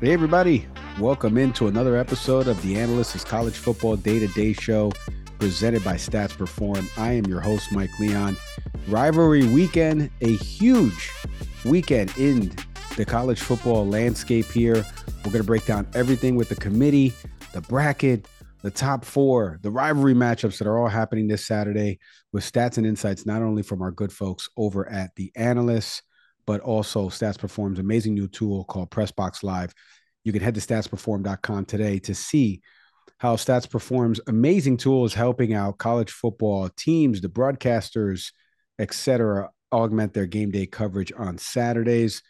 Hey, everybody. Welcome into another episode of the Analyst's College Football Day to Day Show presented by Stats Perform. I am your host, Mike Leon. Rivalry weekend, a huge weekend in the college football landscape here. We're going to break down everything with the committee, the bracket, the top four, the rivalry matchups that are all happening this Saturday with stats and insights, not only from our good folks over at the Analysts, but also Stats Perform's amazing new tool called Pressbox Live. You can head to statsperform.com today to see how Stats Perform's amazing tool is helping out college football teams, the broadcasters, etc., augment their game day coverage on Saturdays.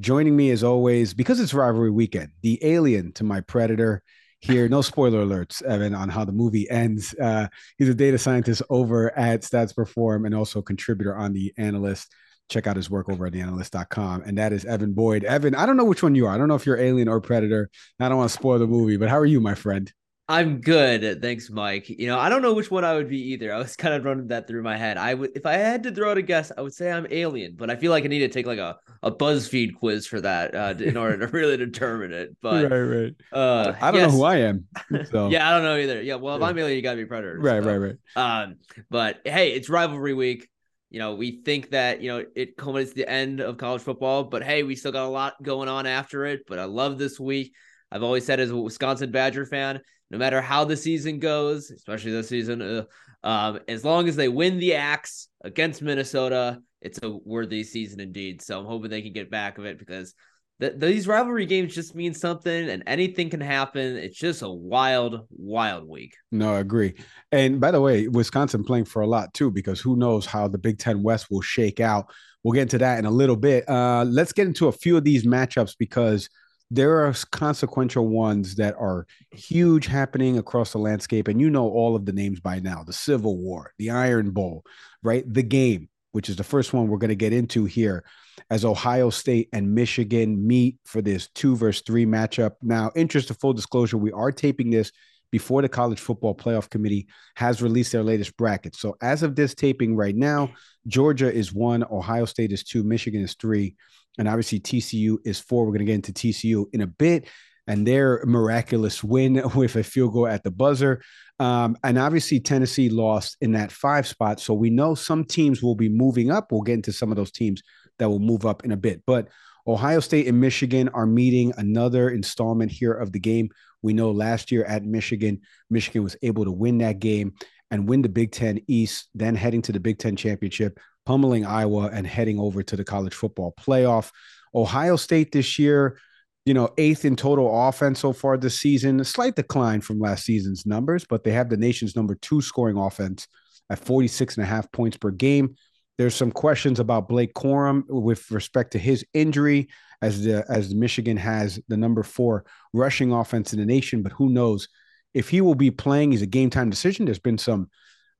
Joining me as always, because it's rivalry weekend, the alien to my predator here. No spoiler alerts, Evan, on how the movie ends. Uh, he's a data scientist over at Stats Perform and also contributor on the Analyst check out his work over at theanalyst.com. And that is Evan Boyd. Evan, I don't know which one you are. I don't know if you're alien or predator. I don't want to spoil the movie, but how are you, my friend? I'm good. Thanks, Mike. You know, I don't know which one I would be either. I was kind of running that through my head. I would if I had to throw out a guess, I would say I'm alien, but I feel like I need to take like a, a BuzzFeed quiz for that uh, in order to really determine it. But right, right. Uh, I don't yes. know who I am. So. yeah, I don't know either. Yeah, well, if yeah. I'm alien, you gotta be predator. Right, so. right, right. Um, but hey, it's rivalry week. You know, we think that, you know, it culminates the end of college football, but hey, we still got a lot going on after it. But I love this week. I've always said as a Wisconsin Badger fan, no matter how the season goes, especially this season, uh, um, as long as they win the axe against Minnesota, it's a worthy season indeed. So I'm hoping they can get back of it because these rivalry games just mean something and anything can happen. It's just a wild, wild week. No, I agree. And by the way, Wisconsin playing for a lot too, because who knows how the Big Ten West will shake out. We'll get into that in a little bit. Uh, let's get into a few of these matchups because there are consequential ones that are huge happening across the landscape. And you know all of the names by now the Civil War, the Iron Bowl, right? The game, which is the first one we're going to get into here as Ohio State and Michigan meet for this two versus three matchup. Now, interest of full disclosure, we are taping this before the College Football Playoff Committee has released their latest bracket. So, as of this taping right now, Georgia is one, Ohio State is two, Michigan is three, and obviously TCU is four. We're going to get into TCU in a bit and their miraculous win with a field goal at the buzzer. Um, and obviously, Tennessee lost in that five spot. So we know some teams will be moving up. We'll get into some of those teams that will move up in a bit. But Ohio State and Michigan are meeting another installment here of the game. We know last year at Michigan, Michigan was able to win that game and win the Big Ten East, then heading to the Big Ten Championship, pummeling Iowa and heading over to the college football playoff. Ohio State this year, you know, eighth in total offense so far this season, a slight decline from last season's numbers, but they have the nation's number two scoring offense at 46 and a half points per game. There's some questions about Blake Corum with respect to his injury, as the as Michigan has the number four rushing offense in the nation. But who knows if he will be playing? He's a game time decision. There's been some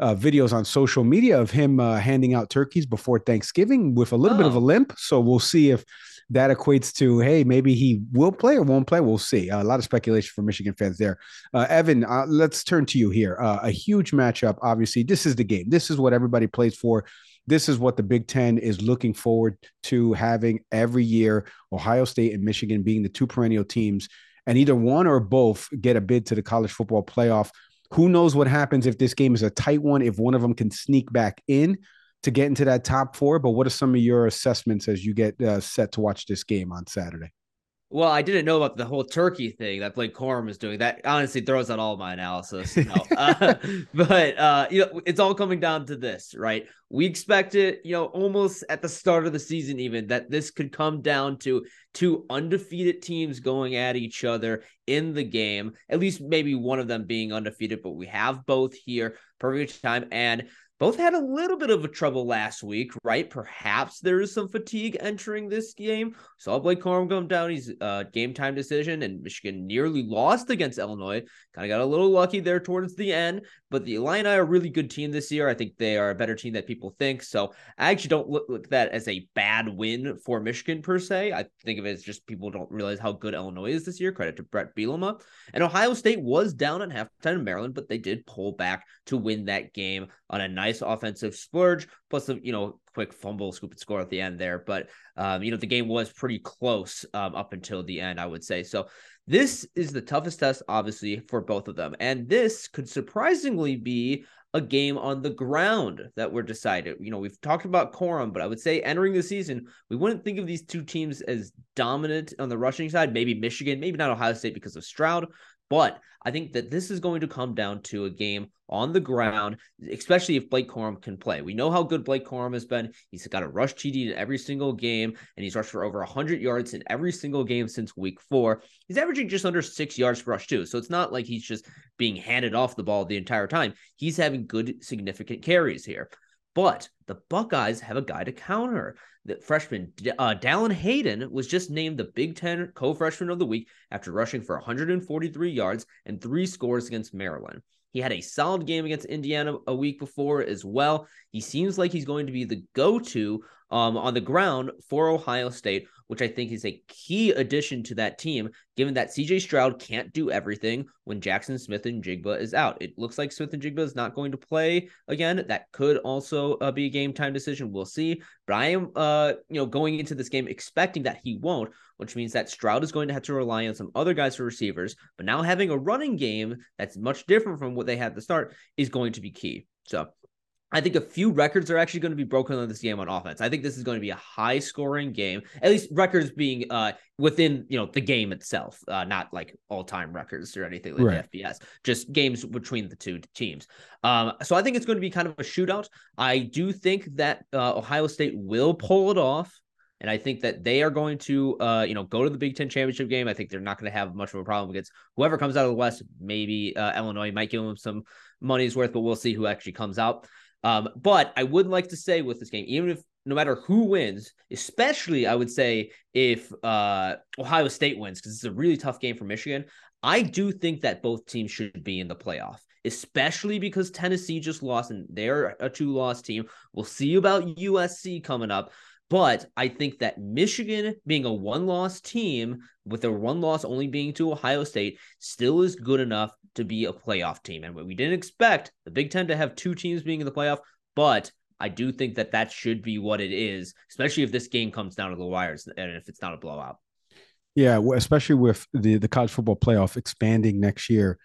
uh, videos on social media of him uh, handing out turkeys before Thanksgiving with a little oh. bit of a oh. limp. So we'll see if that equates to hey maybe he will play or won't play. We'll see. Uh, a lot of speculation for Michigan fans there. Uh, Evan, uh, let's turn to you here. Uh, a huge matchup. Obviously, this is the game. This is what everybody plays for this is what the Big Ten is looking forward to having every year Ohio State and Michigan being the two perennial teams, and either one or both get a bid to the college football playoff. Who knows what happens if this game is a tight one, if one of them can sneak back in to get into that top four? But what are some of your assessments as you get uh, set to watch this game on Saturday? Well, I didn't know about the whole turkey thing that Blake Corum is doing. That honestly throws out all my analysis. Know? uh, but uh, you know, it's all coming down to this, right? We expected, you know, almost at the start of the season, even that this could come down to two undefeated teams going at each other in the game. At least maybe one of them being undefeated, but we have both here. Perfect time and both had a little bit of a trouble last week, right? Perhaps there is some fatigue entering this game. Saw Blake Corum come down. He's uh, game time decision, and Michigan nearly lost against Illinois. Kind of got a little lucky there towards the end. But the Illini are a really good team this year. I think they are a better team than people think. So I actually don't look, look at that as a bad win for Michigan per se. I think of it as just people don't realize how good Illinois is this year. Credit to Brett Bielema. And Ohio State was down at halftime in Maryland, but they did pull back to win that game on a nice offensive splurge, plus the you know quick fumble, scoop and score at the end there. But um, you know, the game was pretty close um, up until the end, I would say. So this is the toughest test, obviously, for both of them. And this could surprisingly be a game on the ground that we're decided. You know, we've talked about Corum, but I would say entering the season, we wouldn't think of these two teams as dominant on the rushing side. Maybe Michigan, maybe not Ohio State because of Stroud, but I think that this is going to come down to a game on the ground, especially if Blake Corum can play. We know how good Blake Corum has been. He's got a rush TD in every single game, and he's rushed for over 100 yards in every single game since week four. He's averaging just under six yards per rush, too. So it's not like he's just being handed off the ball the entire time. He's having good, significant carries here. But the Buckeyes have a guy to counter. The freshman uh, Dallan Hayden was just named the Big Ten co-freshman of the week after rushing for 143 yards and three scores against Maryland. He had a solid game against Indiana a week before as well. He seems like he's going to be the go-to um, on the ground for Ohio State, which I think is a key addition to that team, given that CJ Stroud can't do everything when Jackson Smith-Njigba is out. It looks like Smith-Njigba is not going to play again. That could also uh, be a game time decision. We'll see. But I am, uh, you know, going into this game expecting that he won't, which means that Stroud is going to have to rely on some other guys for receivers. But now having a running game that's much different from what they had to start is going to be key. So I think a few records are actually going to be broken on this game on offense. I think this is going to be a high scoring game, at least records being uh, within you know the game itself, uh, not like all time records or anything like right. the FBS, just games between the two teams. Um, so I think it's going to be kind of a shootout. I do think that uh, Ohio State will pull it off. And I think that they are going to, uh, you know, go to the Big Ten championship game. I think they're not going to have much of a problem against whoever comes out of the West. Maybe uh, Illinois might give them some money's worth, but we'll see who actually comes out. Um, but I would like to say with this game, even if no matter who wins, especially I would say if uh, Ohio State wins, because it's a really tough game for Michigan, I do think that both teams should be in the playoff, especially because Tennessee just lost and they're a two loss team. We'll see about USC coming up. But I think that Michigan being a one loss team, with their one loss only being to Ohio State, still is good enough to be a playoff team. And we didn't expect the Big Ten to have two teams being in the playoff, but I do think that that should be what it is, especially if this game comes down to the wires and if it's not a blowout. Yeah, especially with the the college football playoff expanding next year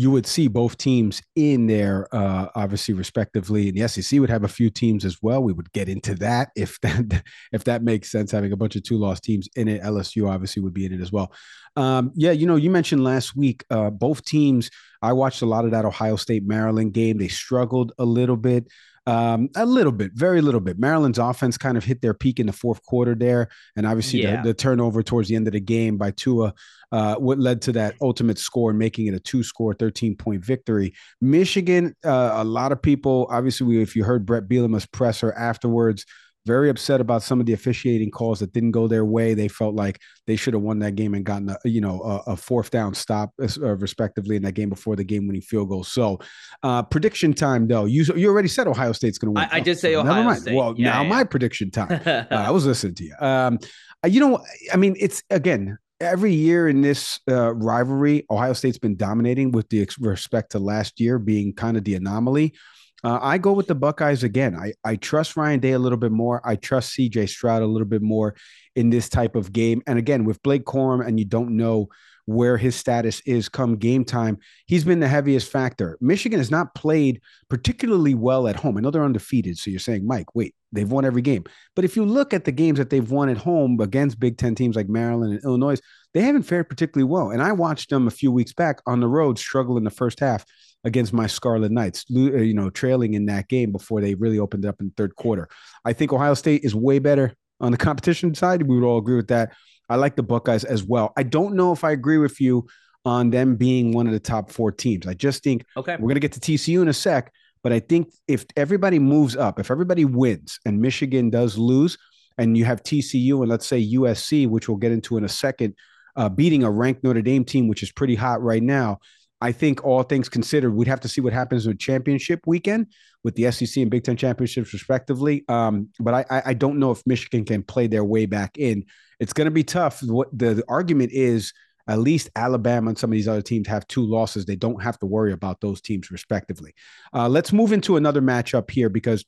you would see both teams in there, uh, obviously, respectively. And the SEC would have a few teams as well. We would get into that if that if that makes sense. Having a bunch of two lost teams in it, LSU obviously would be in it as well. Um, yeah, you know, you mentioned last week uh, both teams. I watched a lot of that Ohio State Maryland game. They struggled a little bit. Um, a little bit, very little bit. Maryland's offense kind of hit their peak in the fourth quarter there, and obviously yeah. the, the, turnover towards the end of the game by Tua, uh, what led to that ultimate score, making it a two-score, thirteen-point victory. Michigan, uh, a lot of people, obviously, if you heard Brett Bielema's presser afterwards, very upset about some of the officiating calls that didn't go their way. They felt like they should have won that game and gotten a you know a, a fourth down stop uh, respectively in that game before the game winning field goal. So uh, prediction time though. You you already said Ohio State's going to win. I, I, did say Ohio Never mind. State. Well, yeah, now yeah. my prediction time. uh, I was listening to you. Um, uh, you know, I mean, it's again every year in this uh, rivalry, Ohio State's been dominating with the respect to last year being kind of the anomaly. Uh, I go with the Buckeyes again. I, I trust Ryan Day a little bit more. I trust CJ Stroud a little bit more in this type of game. And again, with Blake Corum, and you don't know where his status is come game time, he's been the heaviest factor. Michigan has not played particularly well at home. I know they're undefeated. So you're saying, Mike, wait, they've won every game. But if you look at the games that they've won at home against Big Ten teams like Maryland and Illinois, they haven't fared particularly well. And I watched them a few weeks back on the road struggle in the first half against my Scarlet Knights, uh, you know, trailing in that game before they really opened up in the third quarter. I think Ohio State is way better on the competition side. We would all agree with that. I like the Buckeyes as well. I don't know if I agree with you on them being one of the top four teams. I just think okay. we're going to get to TCU in a sec, but I think if everybody moves up, if everybody wins and Michigan does lose, and you have TCU and let's say USC, which we'll get into in a second, uh, beating a ranked Notre Dame team, which is pretty hot right now, I think all things considered, we'd have to see what happens with championship weekend with the SEC and Big Ten championships respectively. Um, but I, I don't know if Michigan can play their way back in. It's going to be tough. What the, the argument is, at least Alabama and some of these other teams have two losses. They don't have to worry about those teams respectively. Uh, let's move into another matchup here because,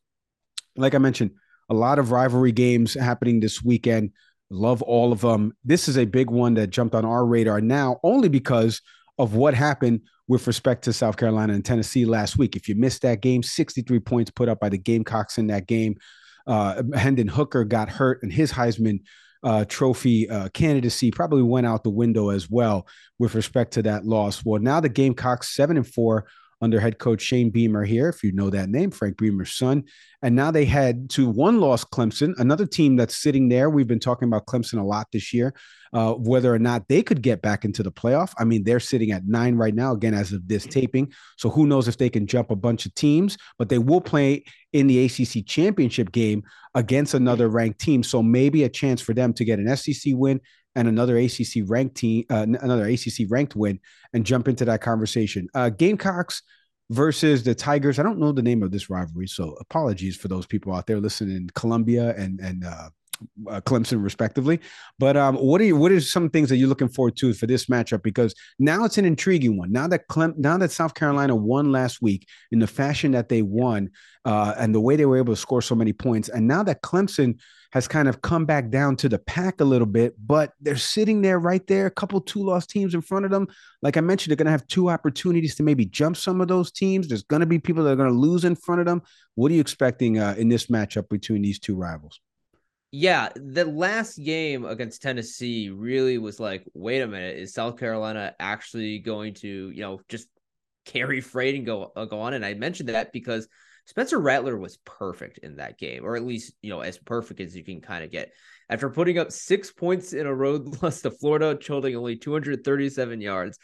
like I mentioned, A lot of rivalry games happening this weekend. Love all of them. This is a big one that jumped on our radar now only because of what happened with respect to South Carolina and Tennessee last week. If you missed that game, 63 points put up by the Gamecocks in that game. Uh, Hendon Hooker got hurt, and his Heisman uh, Trophy uh, candidacy probably went out the window as well with respect to that loss. Well, now the Gamecocks seven and four under head coach Shane Beamer here, if you know that name, Frank Beamer's son. And now they head to one loss Clemson, another team that's sitting there. We've been talking about Clemson a lot this year, uh, whether or not they could get back into the playoff. I mean, they're sitting at nine right now, again, as of this taping. So who knows if they can jump a bunch of teams, but they will play in the ACC championship game against another ranked team. So maybe a chance for them to get an SEC win and another ACC ranked team, uh, another ACC ranked win, and jump into that conversation. Uh, Gamecocks versus the Tigers. I don't know the name of this rivalry, so apologies for those people out there listening in Columbia and and uh, uh, Clemson, respectively. But um, what are you, what are some things that you're looking forward to for this matchup? Because now it's an intriguing one. Now that Clem, now that South Carolina won last week in the fashion that they won, uh, and the way they were able to score so many points, and now that Clemson has kind of come back down to the pack a little bit, but they're sitting there right there, a couple two loss teams in front of them. Like I mentioned, they're going to have two opportunities to maybe jump some of those teams. There's going to be people that are going to lose in front of them. What are you expecting uh, in this matchup between these two rivals? Yeah, the last game against Tennessee really was like, wait a minute, is South Carolina actually going to, you know, just carry freight and go uh, go on? And I mentioned that because Spencer Rattler was perfect in that game, or at least, you know, as perfect as you can kind of get. After putting up six points in a road loss to Florida, totaling only 237 yards.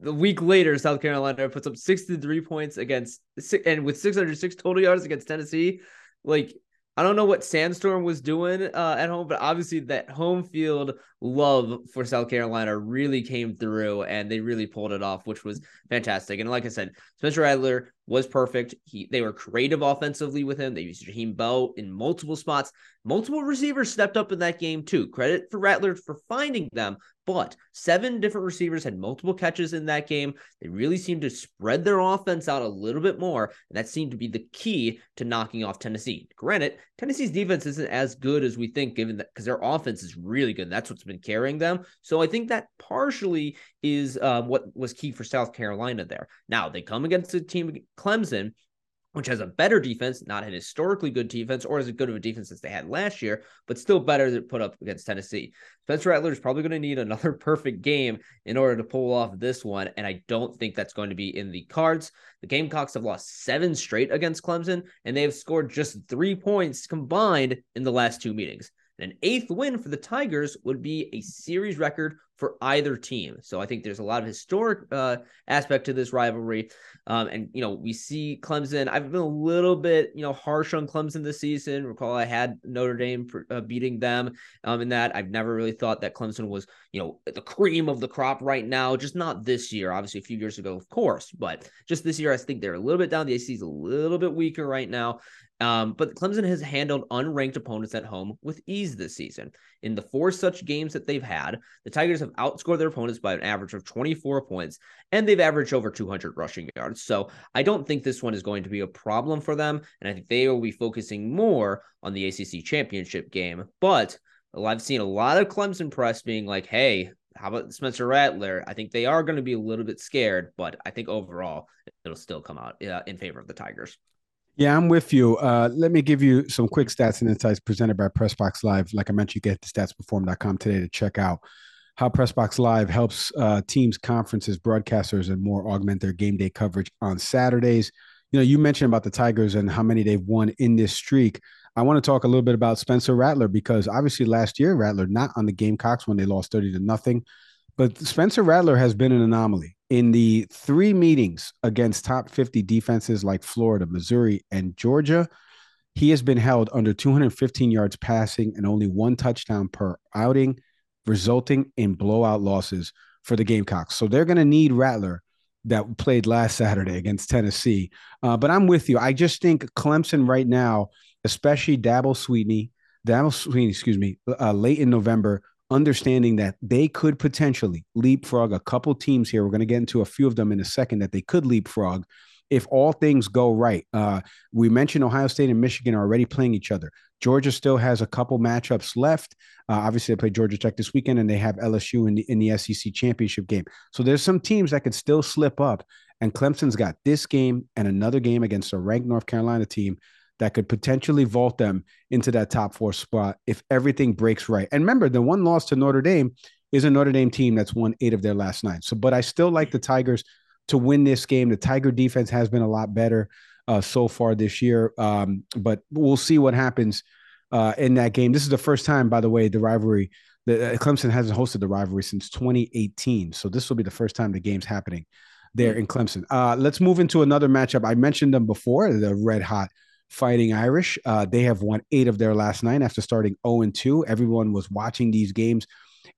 The week later, South Carolina puts up 63 points against, and with 606 total yards against Tennessee. Like, I don't know what Sandstorm was doing uh, at home, but obviously that home field love for South Carolina really came through and they really pulled it off, which was fantastic. And like I said, Spencer Rattler was perfect. He they were creative offensively with him. They used Jaheim Bell in multiple spots. Multiple receivers stepped up in that game too. Credit for Rattler for finding them, but seven different receivers had multiple catches in that game. They really seemed to spread their offense out a little bit more, and that seemed to be the key to knocking off Tennessee. Granted, Tennessee's defense isn't as good as we think, given that because their offense is really good. That's what's been carrying them. So I think that partially is uh, what was key for South Carolina there. Now they come against a team Clemson which has a better defense, not an historically good defense or as good of a defense as they had last year, but still better to put up against Tennessee. Spencer Rattler is probably going to need another perfect game in order to pull off this one, and I don't think that's going to be in the cards. The Gamecocks have lost seven straight against Clemson, and they have scored just three points combined in the last two meetings. An eighth win for the Tigers would be a series record for either team. So I think there's a lot of historic uh, aspect to this rivalry. Um, and, you know, we see Clemson. I've been a little bit, you know, harsh on Clemson this season. Recall I had Notre Dame uh, beating them um, in that. I've never really thought that Clemson was, you know, the cream of the crop right now. Just not this year. Obviously, a few years ago, of course. But just this year, I think they're a little bit down. The ACC is a little bit weaker right now. Um, but Clemson has handled unranked opponents at home with ease this season. In the four such games that they've had, the Tigers have outscored their opponents by an average of 24 points, and they've averaged over 200 rushing yards. So I don't think this one is going to be a problem for them, and I think they will be focusing more on the ACC championship game. But I've seen a lot of Clemson press being like, hey, how about Spencer Rattler? I think they are going to be a little bit scared, but I think overall it'll still come out uh, in favor of the Tigers. Yeah, I'm with you. Uh, let me give you some quick stats and insights presented by PressBox Live. Like I mentioned, you get to statsperform.com today to check out how PressBox Live helps uh, teams, conferences, broadcasters, and more augment their game day coverage on Saturdays. You know, you mentioned about the Tigers and how many they've won in this streak. I want to talk a little bit about Spencer Rattler because obviously last year Rattler not on the Gamecocks when they lost 30 to nothing. But Spencer Rattler has been an anomaly in the three meetings against top 50 defenses like Florida, Missouri, and Georgia. He has been held under 215 yards passing and only one touchdown per outing, resulting in blowout losses for the Gamecocks. So they're going to need Rattler that played last Saturday against Tennessee. Uh, but I'm with you. I just think Clemson right now, especially Dabo Swinney, Dabo Swinney, excuse me, uh, late in November, understanding that they could potentially leapfrog a couple teams here. We're going to get into a few of them in a second that they could leapfrog if all things go right. Uh, we mentioned Ohio State and Michigan are already playing each other. Georgia still has a couple matchups left. Uh, obviously, they play Georgia Tech this weekend, and they have LSU in the in the SEC championship game. So there's some teams that could still slip up. And Clemson's got this game and another game against a ranked North Carolina team that could potentially vault them into that top four spot if everything breaks right. And remember, the one loss to Notre Dame is a Notre Dame team that's won eight of their last nine. So, but I still like the Tigers to win this game. The Tiger defense has been a lot better uh, so far this year, um, but we'll see what happens uh, in that game. This is the first time, by the way, the rivalry. The, uh, Clemson hasn't hosted the rivalry since 2018, so this will be the first time the game's happening there hmm. in Clemson. Uh, let's move into another matchup. I mentioned them before, the Red Hot Fighting Irish. Uh, they have won eight of their last nine after starting 0 and 2. Everyone was watching these games,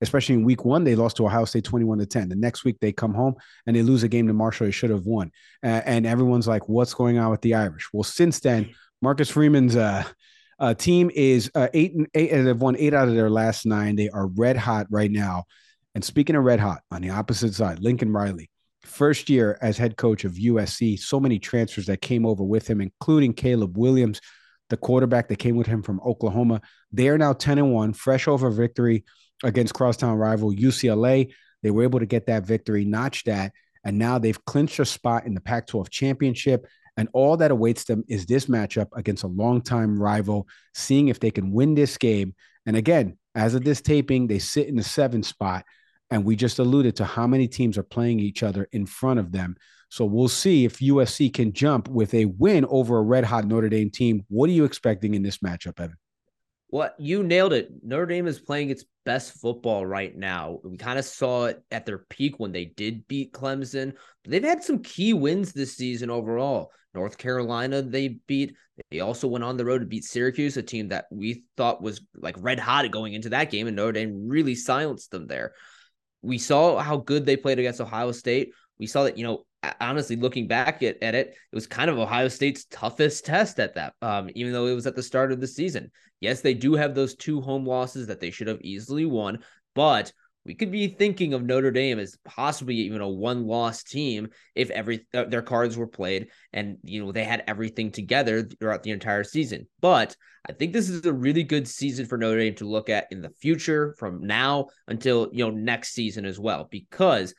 especially in week one. They lost to Ohio State 21 to 10. The next week, they come home and they lose a game to Marshall they should have won. Uh, and everyone's like, what's going on with the Irish? Well, since then, Marcus Freeman's uh, uh, team is uh, eight and eight, and they've won eight out of their last nine. They are red hot right now. And speaking of red hot, on the opposite side, Lincoln Riley first year as head coach of USC, so many transfers that came over with him, including Caleb Williams, the quarterback that came with him from Oklahoma. They are now 10 and 1, fresh over victory against crosstown rival UCLA. They were able to get that victory, notch that, and now they've clinched a spot in the Pac 12 championship. And all that awaits them is this matchup against a longtime rival, seeing if they can win this game. And again, as of this taping, they sit in the seventh spot. And we just alluded to how many teams are playing each other in front of them. So we'll see if USC can jump with a win over a red hot Notre Dame team. What are you expecting in this matchup, Evan? Well, you nailed it. Notre Dame is playing its best football right now. We kind of saw it at their peak when they did beat Clemson. They've had some key wins this season overall. North Carolina, they beat. They also went on the road to beat Syracuse, a team that we thought was like red hot going into that game, and Notre Dame really silenced them there. We saw how good they played against Ohio State. We saw that, you know, honestly, looking back at, at it, it was kind of Ohio State's toughest test at that, um, even though it was at the start of the season. Yes, they do have those two home losses that they should have easily won, but we could be thinking of Notre Dame as possibly even a one-loss team if every their cards were played and you know they had everything together throughout the entire season. But I think this is a really good season for Notre Dame to look at in the future from now until you know next season as well because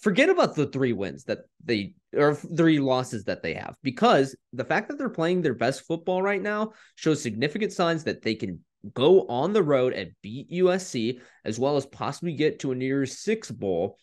forget about the three wins that they or three losses that they have because the fact that they're playing their best football right now shows significant signs that they can go on the road and beat USC, as well as possibly get to a New Year's Six bowl.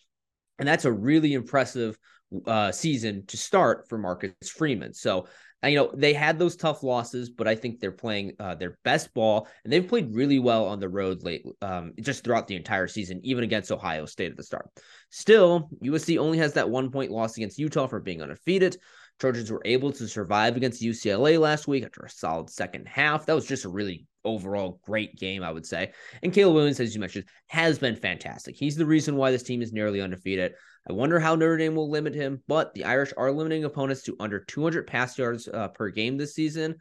And that's a really impressive uh, season to start for Marcus Freeman. So, you know, they had those tough losses, but I think they're playing uh, their best ball, and they've played really well on the road late, um, just throughout the entire season, even against Ohio State at the start. Still, USC only has that one point loss against Utah for being undefeated. Trojans were able to survive against UCLA last week after a solid second half. That was just a really overall great game, I would say. And Caleb Williams, as you mentioned, has been fantastic. He's the reason why this team is nearly undefeated. I wonder how Notre Dame will limit him, but the Irish are limiting opponents to under 200 pass yards uh, per game this season.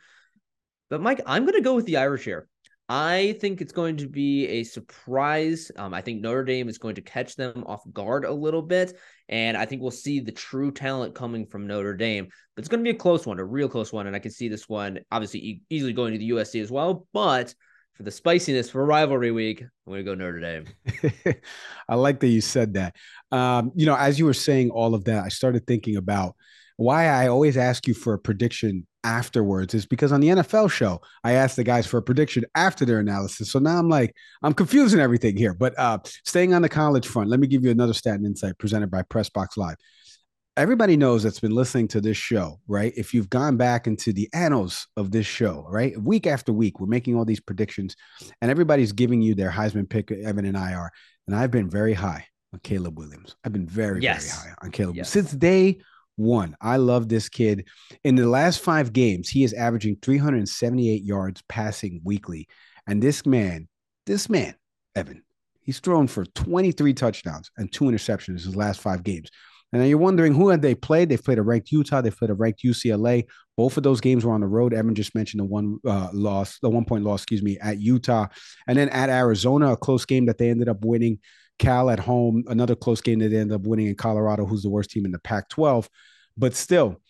But Mike, I'm going to go with the Irish here. I think it's going to be a surprise. Um, I think Notre Dame is going to catch them off guard a little bit, and I think we'll see the true talent coming from Notre Dame. But it's going to be a close one, a real close one, and I can see this one obviously e- easily going to the USC as well. But for the spiciness for rivalry week, I'm going to go Notre Dame. I like that you said that. Um, you know, as you were saying all of that, I started thinking about why I always ask you for a prediction afterwards is because on the NFL show, I asked the guys for a prediction after their analysis. So now I'm like, I'm confusing everything here. But uh, staying on the college front, let me give you another stat and insight presented by Pressbox Live. Everybody knows that's been listening to this show, right? If you've gone back into the annals of this show, right? Week after week, we're making all these predictions and everybody's giving you their Heisman pick, Evan and I are. And I've been very high on Caleb Williams. I've been very, yes. very high on Caleb yes. since day one. I love this kid. In the last five games, he is averaging 378 yards passing weekly. And this man, this man, Evan, he's thrown for 23 touchdowns and two interceptions in his last five games. And you're wondering who had they played? They've played a ranked Utah. They've played a ranked UCLA. Both of those games were on the road. Evan just mentioned the one uh, loss, the one point loss, excuse me, at Utah, and then at Arizona, a close game that they ended up winning. Cal at home, another close game that they ended up winning in Colorado, who's the worst team in the Pac 12. But still,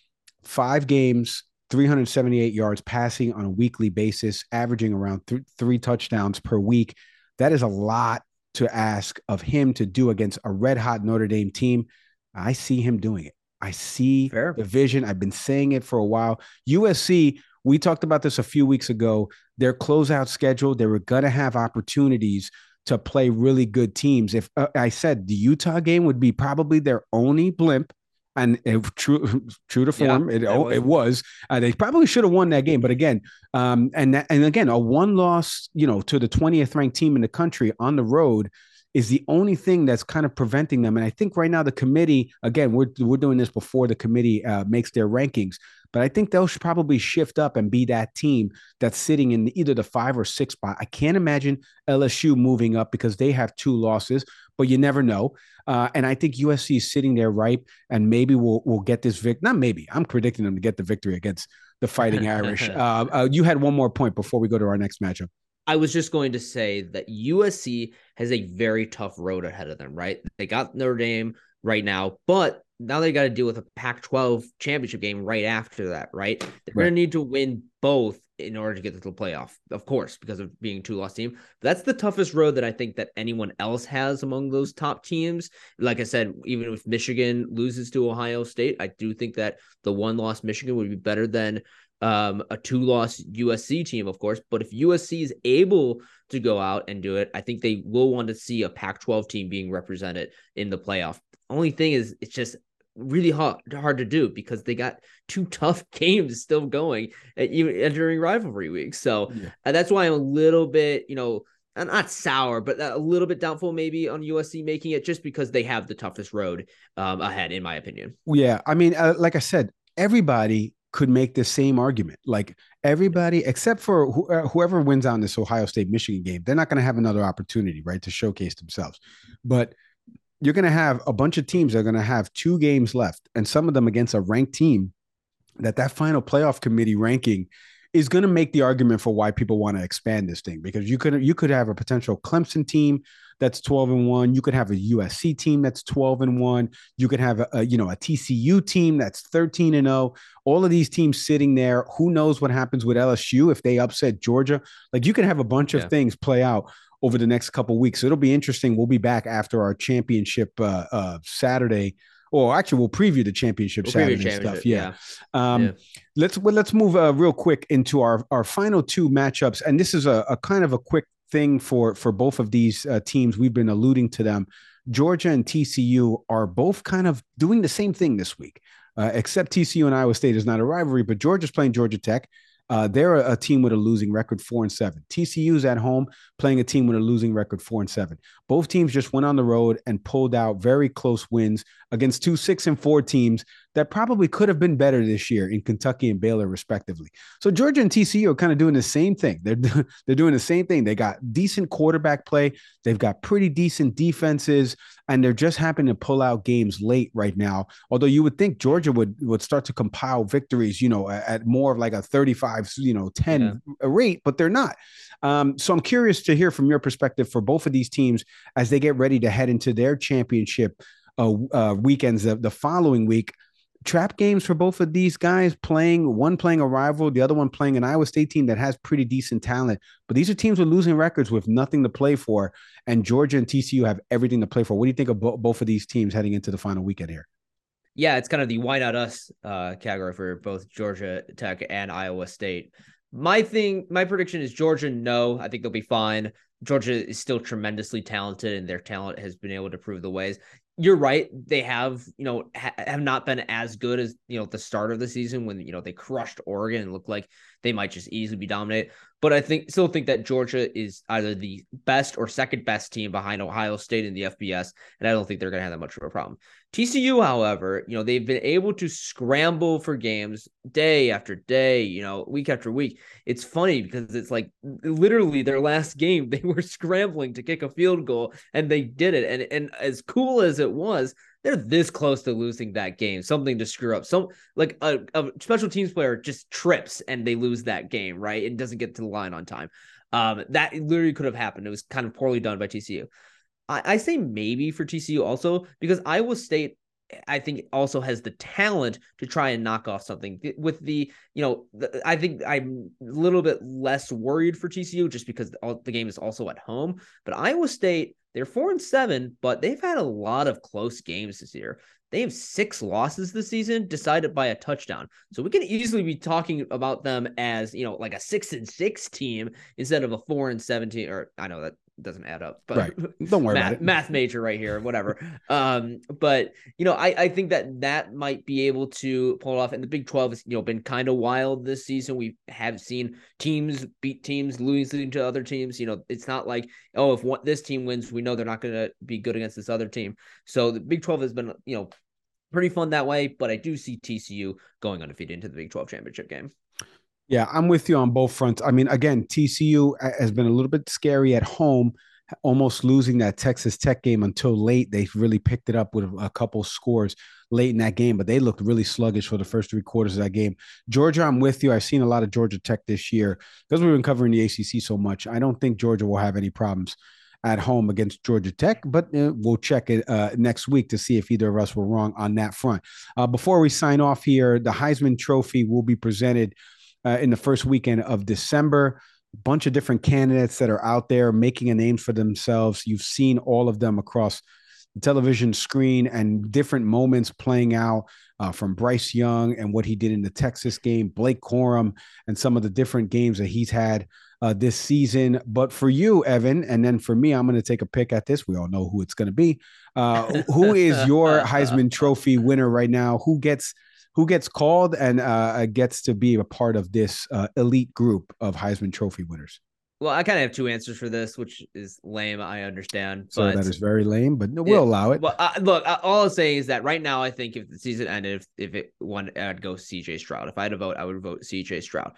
five games, 378 yards passing on a weekly basis, averaging around th- three touchdowns per week. That is a lot to ask of him to do against a red hot Notre Dame team. I see him doing it. I see Fair. the vision. I've been saying it for a while. USC, we talked about this a few weeks ago. Their closeout schedule, they were going to have opportunities to play really good teams. If uh, I said the Utah game would be probably their only blimp, and it, true true to form, yeah, it, oh, it was. Uh, they probably should have won that game, but again, um, and that, and again, a one loss, you know, to the twentieth ranked team in the country on the road is the only thing that's kind of preventing them. And I think right now the committee, again, we're we're doing this before the committee uh, makes their rankings, but I think they'll probably shift up and be that team that's sitting in either the five or six spot. I can't imagine LSU moving up because they have two losses, but you never know. Uh, and I think USC is sitting there ripe, and maybe we'll we'll get this vic. Not maybe. I'm predicting them to get the victory against the Fighting Irish. Uh, uh, you had one more point before we go to our next matchup. I was just going to say that USC has a very tough road ahead of them, right? They got Notre Dame right now, but now they got to deal with a Pac 12 championship game right after that, right? They're right. going to need to win both in order to get to the playoff, of course, because of being a two loss team. But that's the toughest road that I think that anyone else has among those top teams. Like I said, even if Michigan loses to Ohio State, I do think that the one loss Michigan would be better than um, a two loss USC team, of course. But if USC is able to go out and do it, I think they will want to see a Pac 12 team being represented in the playoff. Only thing is, it's just really hard hard to do because they got two tough games still going at, even entering rivalry week. So yeah. that's why I'm a little bit, you know, not sour, but a little bit doubtful maybe on USC making it just because they have the toughest road um, ahead, in my opinion. Yeah, I mean, uh, like I said, everybody could make the same argument. Like everybody, except for wh- uh, whoever wins on this Ohio State Michigan game, they're not going to have another opportunity, right, to showcase themselves. But you're going to have a bunch of teams that are going to have two games left, and some of them against a ranked team. That that final playoff committee ranking is going to make the argument for why people want to expand this thing because you could you could have a potential Clemson team that's 12 and 1 you could have a USC team that's 12 and 1 you could have a, a, you know a TCU team that's 13 and 0 all of these teams sitting there who knows what happens with LSU if they upset Georgia like you can have a bunch of things play out over the next couple weeks so it'll be interesting we'll be back after our championship uh, uh, Saturday or actually we'll preview the championship we'll Saturday championship, stuff. Yeah. yeah. Um, yeah. Let's well, let's move uh, real quick into our our final two matchups, and this is a, a kind of a quick thing for for both of these uh, teams. We've been alluding to them. Georgia and TCU are both kind of doing the same thing this week, uh, except TCU and Iowa State is not a rivalry, but Georgia's playing Georgia Tech. Uh, they're a, a, team with a losing record, four and seven. TCU's at home playing a team with a losing record, four and seven. Both teams just went on the road and pulled out very close wins against two six and four teams that probably could have been better this year in Kentucky and Baylor, respectively. So Georgia and TCU are kind of doing the same thing. They're they're doing the same thing. They got decent quarterback play. They've got pretty decent defenses, and they're just happening to pull out games late right now. Although you would think Georgia would would start to compile victories, you know, at more of like a 35, you know, 10 yeah. rate, but they're not. Um, so I'm curious to hear from your perspective for both of these teams as they get ready to head into their championship uh, uh, weekends the, the following week trap games for both of these guys playing one playing a rival the other one playing an iowa state team that has pretty decent talent. But these are teams with losing records with nothing to play for and georgia and tcu have everything to play for. What do you think of bo- both of these teams heading into the final weekend here? Yeah it's kind of the why not us uh, category for both georgia tech and iowa state. My thing my prediction is georgia no i think they'll be fine. Georgia is still tremendously talented and their talent has been able to prove the ways you're right. They have, you know, ha- have not been as good as, you know, the start of the season when, you know, they crushed Oregon and looked like they might just easily be dominated. But I think still think that Georgia is either the best or second best team behind Ohio State in the FBS, and I don't think they're going to have that much of a problem. TCU, however, you know they've been able to scramble for games day after day, you know, week after week. It's funny because it's like literally their last game they were scrambling to kick a field goal and they did it, and and as cool as it was, they're this close to losing that game. Something to screw up. Some like a, a, special teams player just trips and they lose that game, right? It doesn't get to the line on time. Um, that literally could have happened. It was kind of poorly done by TCU. I, I say maybe for TCU also because Iowa State I think also has the talent to try and knock off something with the, you know, the, I think I'm a little bit less worried for TCU just because the, the game is also at home. But Iowa State, they're four and seven, but they've had a lot of close games this year. They have six losses this season decided by a touchdown. So we can easily be talking about them as, you know, like a six and six team instead of a four and 17, or I know that doesn't add up, but right. don't worry math, about it. Math major right here, whatever. um, but you know, I, I think that that might be able to pull it off. And the Big Twelve has you know been kind of wild this season. We have seen teams beat teams, losing to other teams. You know, it's not like oh, if one, this team wins, we know they're not going to be good against this other team. So the Big Twelve has been you know pretty fun that way. But I do see TCU going undefeated into the Big Twelve championship game. Yeah, I'm with you on both fronts. I mean, again, TCU has been a little bit scary at home, almost losing that Texas Tech game until late. They really picked it up with a couple scores late in that game, but they looked really sluggish for the first three quarters of that game. Georgia, I'm with you. I've seen a lot of Georgia Tech this year because we've been covering the ACC so much. I don't think Georgia will have any problems at home against Georgia Tech, but uh, we'll check it uh, next week to see if either of us were wrong on that front. Uh, before we sign off here, the Heisman Trophy will be presented uh, in the first weekend of December. A bunch of different candidates that are out there making a name for themselves. You've seen all of them across the television screen and different moments playing out uh, from Bryce Young and what he did in the Texas game, Blake Corum, and some of the different games that he's had uh, this season. But for you, Evan, and then for me, I'm going to take a pick at this. We all know who it's going to be. Uh, who is your Heisman Trophy winner right now? Who gets who gets called and uh, gets to be a part of this uh, elite group of Heisman Trophy winners? Well, I kind of have two answers for this, which is lame. I understand. So that is very lame, but we'll it, allow it. Well, uh, look, uh, all I'm saying is that right now, I think if the season ended, if, if it won, I'd go CJ Stroud. If I had to vote, I would vote CJ Stroud.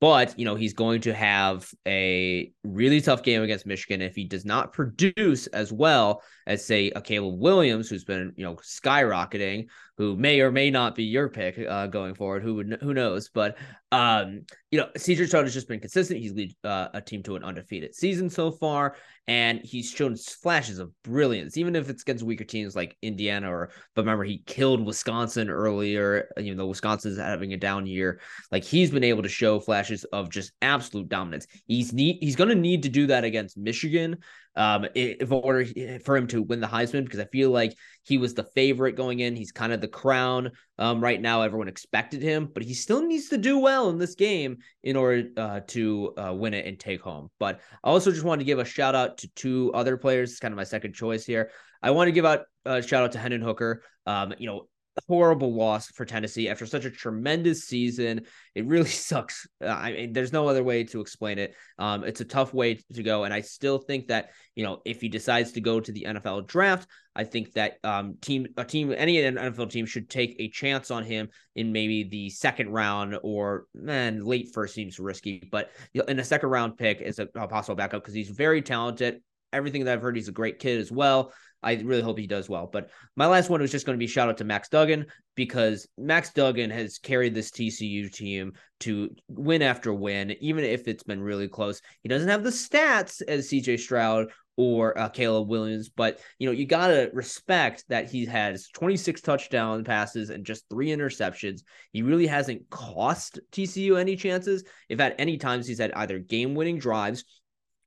But, you know, he's going to have a really tough game against Michigan if he does not produce as well as, say, a Caleb Williams, who's been, you know, skyrocketing, who may or may not be your pick uh, going forward. Who would, who knows? But, um, you know, CJ Stroud has just been consistent. He's led uh, a team to an undefeated season so far, and he's shown flashes of brilliance, even if it's against weaker teams like Indiana or. But remember, he killed Wisconsin earlier. You know, Wisconsin's having a down year. Like he's been able to show flashes of just absolute dominance. He's need he's going to need to do that against Michigan um, in order for him to win the Heisman, because I feel like he was the favorite going in. He's kind of the crown um, right now. Everyone expected him, but he still needs to do well in this game in order uh, to uh, win it and take home. But I also just wanted to give a shout out to two other players. It's kind of my second choice here. I want to give out a shout out to Hendon Hooker. Um, you know, horrible loss for Tennessee after such a tremendous season. It really sucks. Uh, I mean, there's no other way to explain it. Um, it's a tough way to go, and I still think that you know if he decides to go to the NFL draft, I think that um, team a team any NFL team should take a chance on him in maybe the second round or man late first seems risky, but in a second round pick is a, a possible backup because he's very talented. Everything that I've heard, he's a great kid as well. I really hope he does well. But my last one was just going to be shout out to Max Duggan because Max Duggan has carried this TCU team to win after win, even if it's been really close. He doesn't have the stats as CJ Stroud or uh, Caleb Williams, but you know you gotta respect that he has 26 touchdown passes and just three interceptions. He really hasn't cost TCU any chances. If at any times he's had either game-winning drives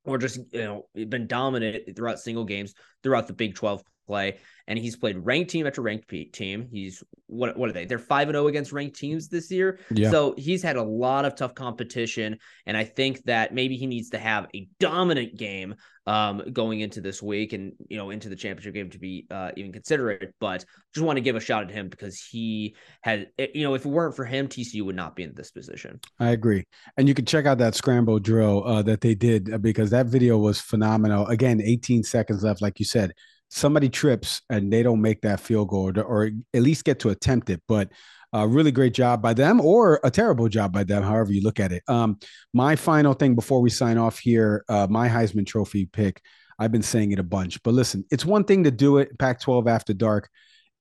or just you know been dominant throughout single games throughout the Big 12 play. And he's played ranked team after ranked team. He's what what are they? They're five and zero oh against ranked teams this year. Yeah. So he's had a lot of tough competition, and I think that maybe he needs to have a dominant game um, going into this week and you know into the championship game to be uh, even considerate. But just want to give a shout at him because he had eh, you know if it weren't for him, TCU would not be in this position. I agree, and you can check out that scramble drill uh, that they did uh, because that video was phenomenal. Again, 18 seconds left, like you said somebody trips and they don't make that field goal or, or at least get to attempt it. But a really great job by them or a terrible job by them, however you look at it. Um, my final thing before we sign off here, uh, my Heisman Trophy pick, I've been saying it a bunch, but listen, it's one thing to do it Pac 12 after dark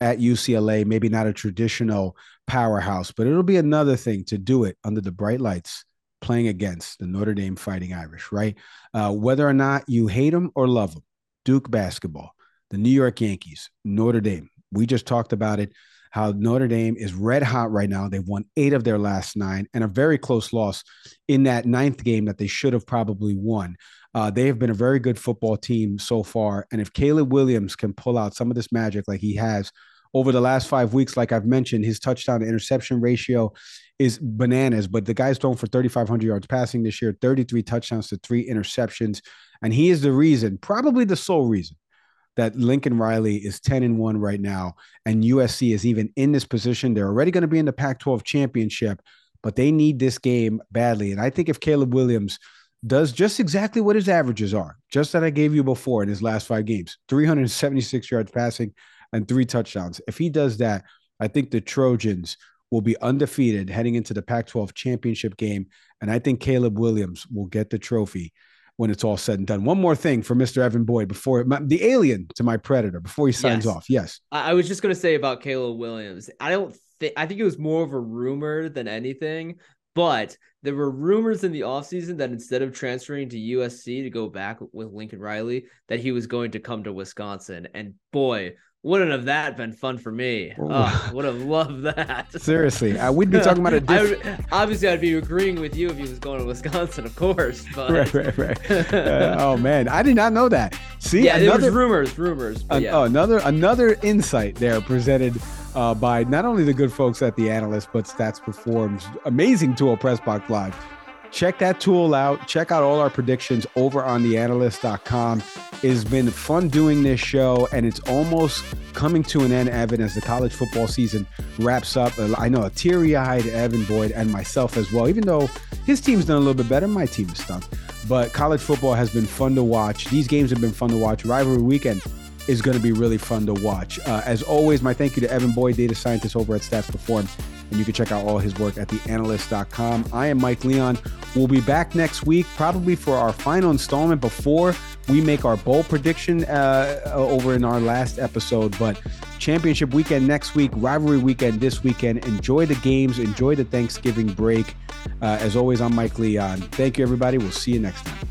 at UCLA, maybe not a traditional powerhouse, but it'll be another thing to do it under the bright lights playing against the Notre Dame Fighting Irish, right? Uh, whether or not you hate them or love them, Duke basketball the New York Yankees, Notre Dame, We just talked about it. How Notre Dame is red hot right now. They've won eight of their last nine and a very close loss in that ninth game that they should have probably won. Uh, they have been a very good football team so far. And if Caleb Williams can pull out some of this magic like he has over the last five weeks, like I've mentioned, his touchdown to interception ratio is bananas. But the guy's thrown for 3,500 yards passing this year, 33 touchdowns to three interceptions. And he is the reason, probably the sole reason, that Lincoln Riley is 10 and 1 right now. And USC is even in this position. They're already going to be in the Pac 12 championship, but they need this game badly. And I think if Caleb Williams does just exactly what his averages are, just that I gave you before in his last five games 376 yards passing and three touchdowns. If he does that, I think the Trojans will be undefeated heading into the Pac 12 championship game. And I think Caleb Williams will get the trophy when it's all said and done. One more thing for Mr. Evan Boyd before my, the alien to my predator before he signs yes. off. Yes. I, I was just going to say about Caleb Williams. I don't think, I think it was more of a rumor than anything, but there were rumors in the offseason that instead of transferring to USC to go back with Lincoln Riley, that he was going to come to Wisconsin. And boy, wouldn't have that been fun for me? Oh, would have loved that. Seriously, uh, we'd be talking about a diff- would, obviously, I'd be agreeing with you if he was going to Wisconsin, of course. But... Right, right, right. uh, oh man, I did not know that. See, yeah, another, there was rumors, rumors. An, yeah. Oh, another another insight there presented uh, by not only the good folks at the analyst, but Stats Perform's amazing tool, Pressbox Live check that tool out. Check out all our predictions over on theanalyst.com. It's been fun doing this show, and it's almost coming to an end, Evan, as the college football season wraps up. I know a teary eyed Evan Boyd and myself as well, even though his team's done a little bit better. My team is stunk. But college football has been fun to watch. These games have been fun to watch. Rivalry weekend is going to be really fun to watch. Uh, as always, my thank you to Evan Boyd, data scientist over at Stats Perform and you can check out all his work at theanalyst.com. I am Mike Leon. We'll be back next week, probably for our final installment before we make our bowl prediction uh, over in our last episode. But championship weekend next week, rivalry weekend this weekend. Enjoy the games, enjoy the Thanksgiving break. Uh, as always, I'm Mike Leon. Thank you, everybody. We'll see you next time.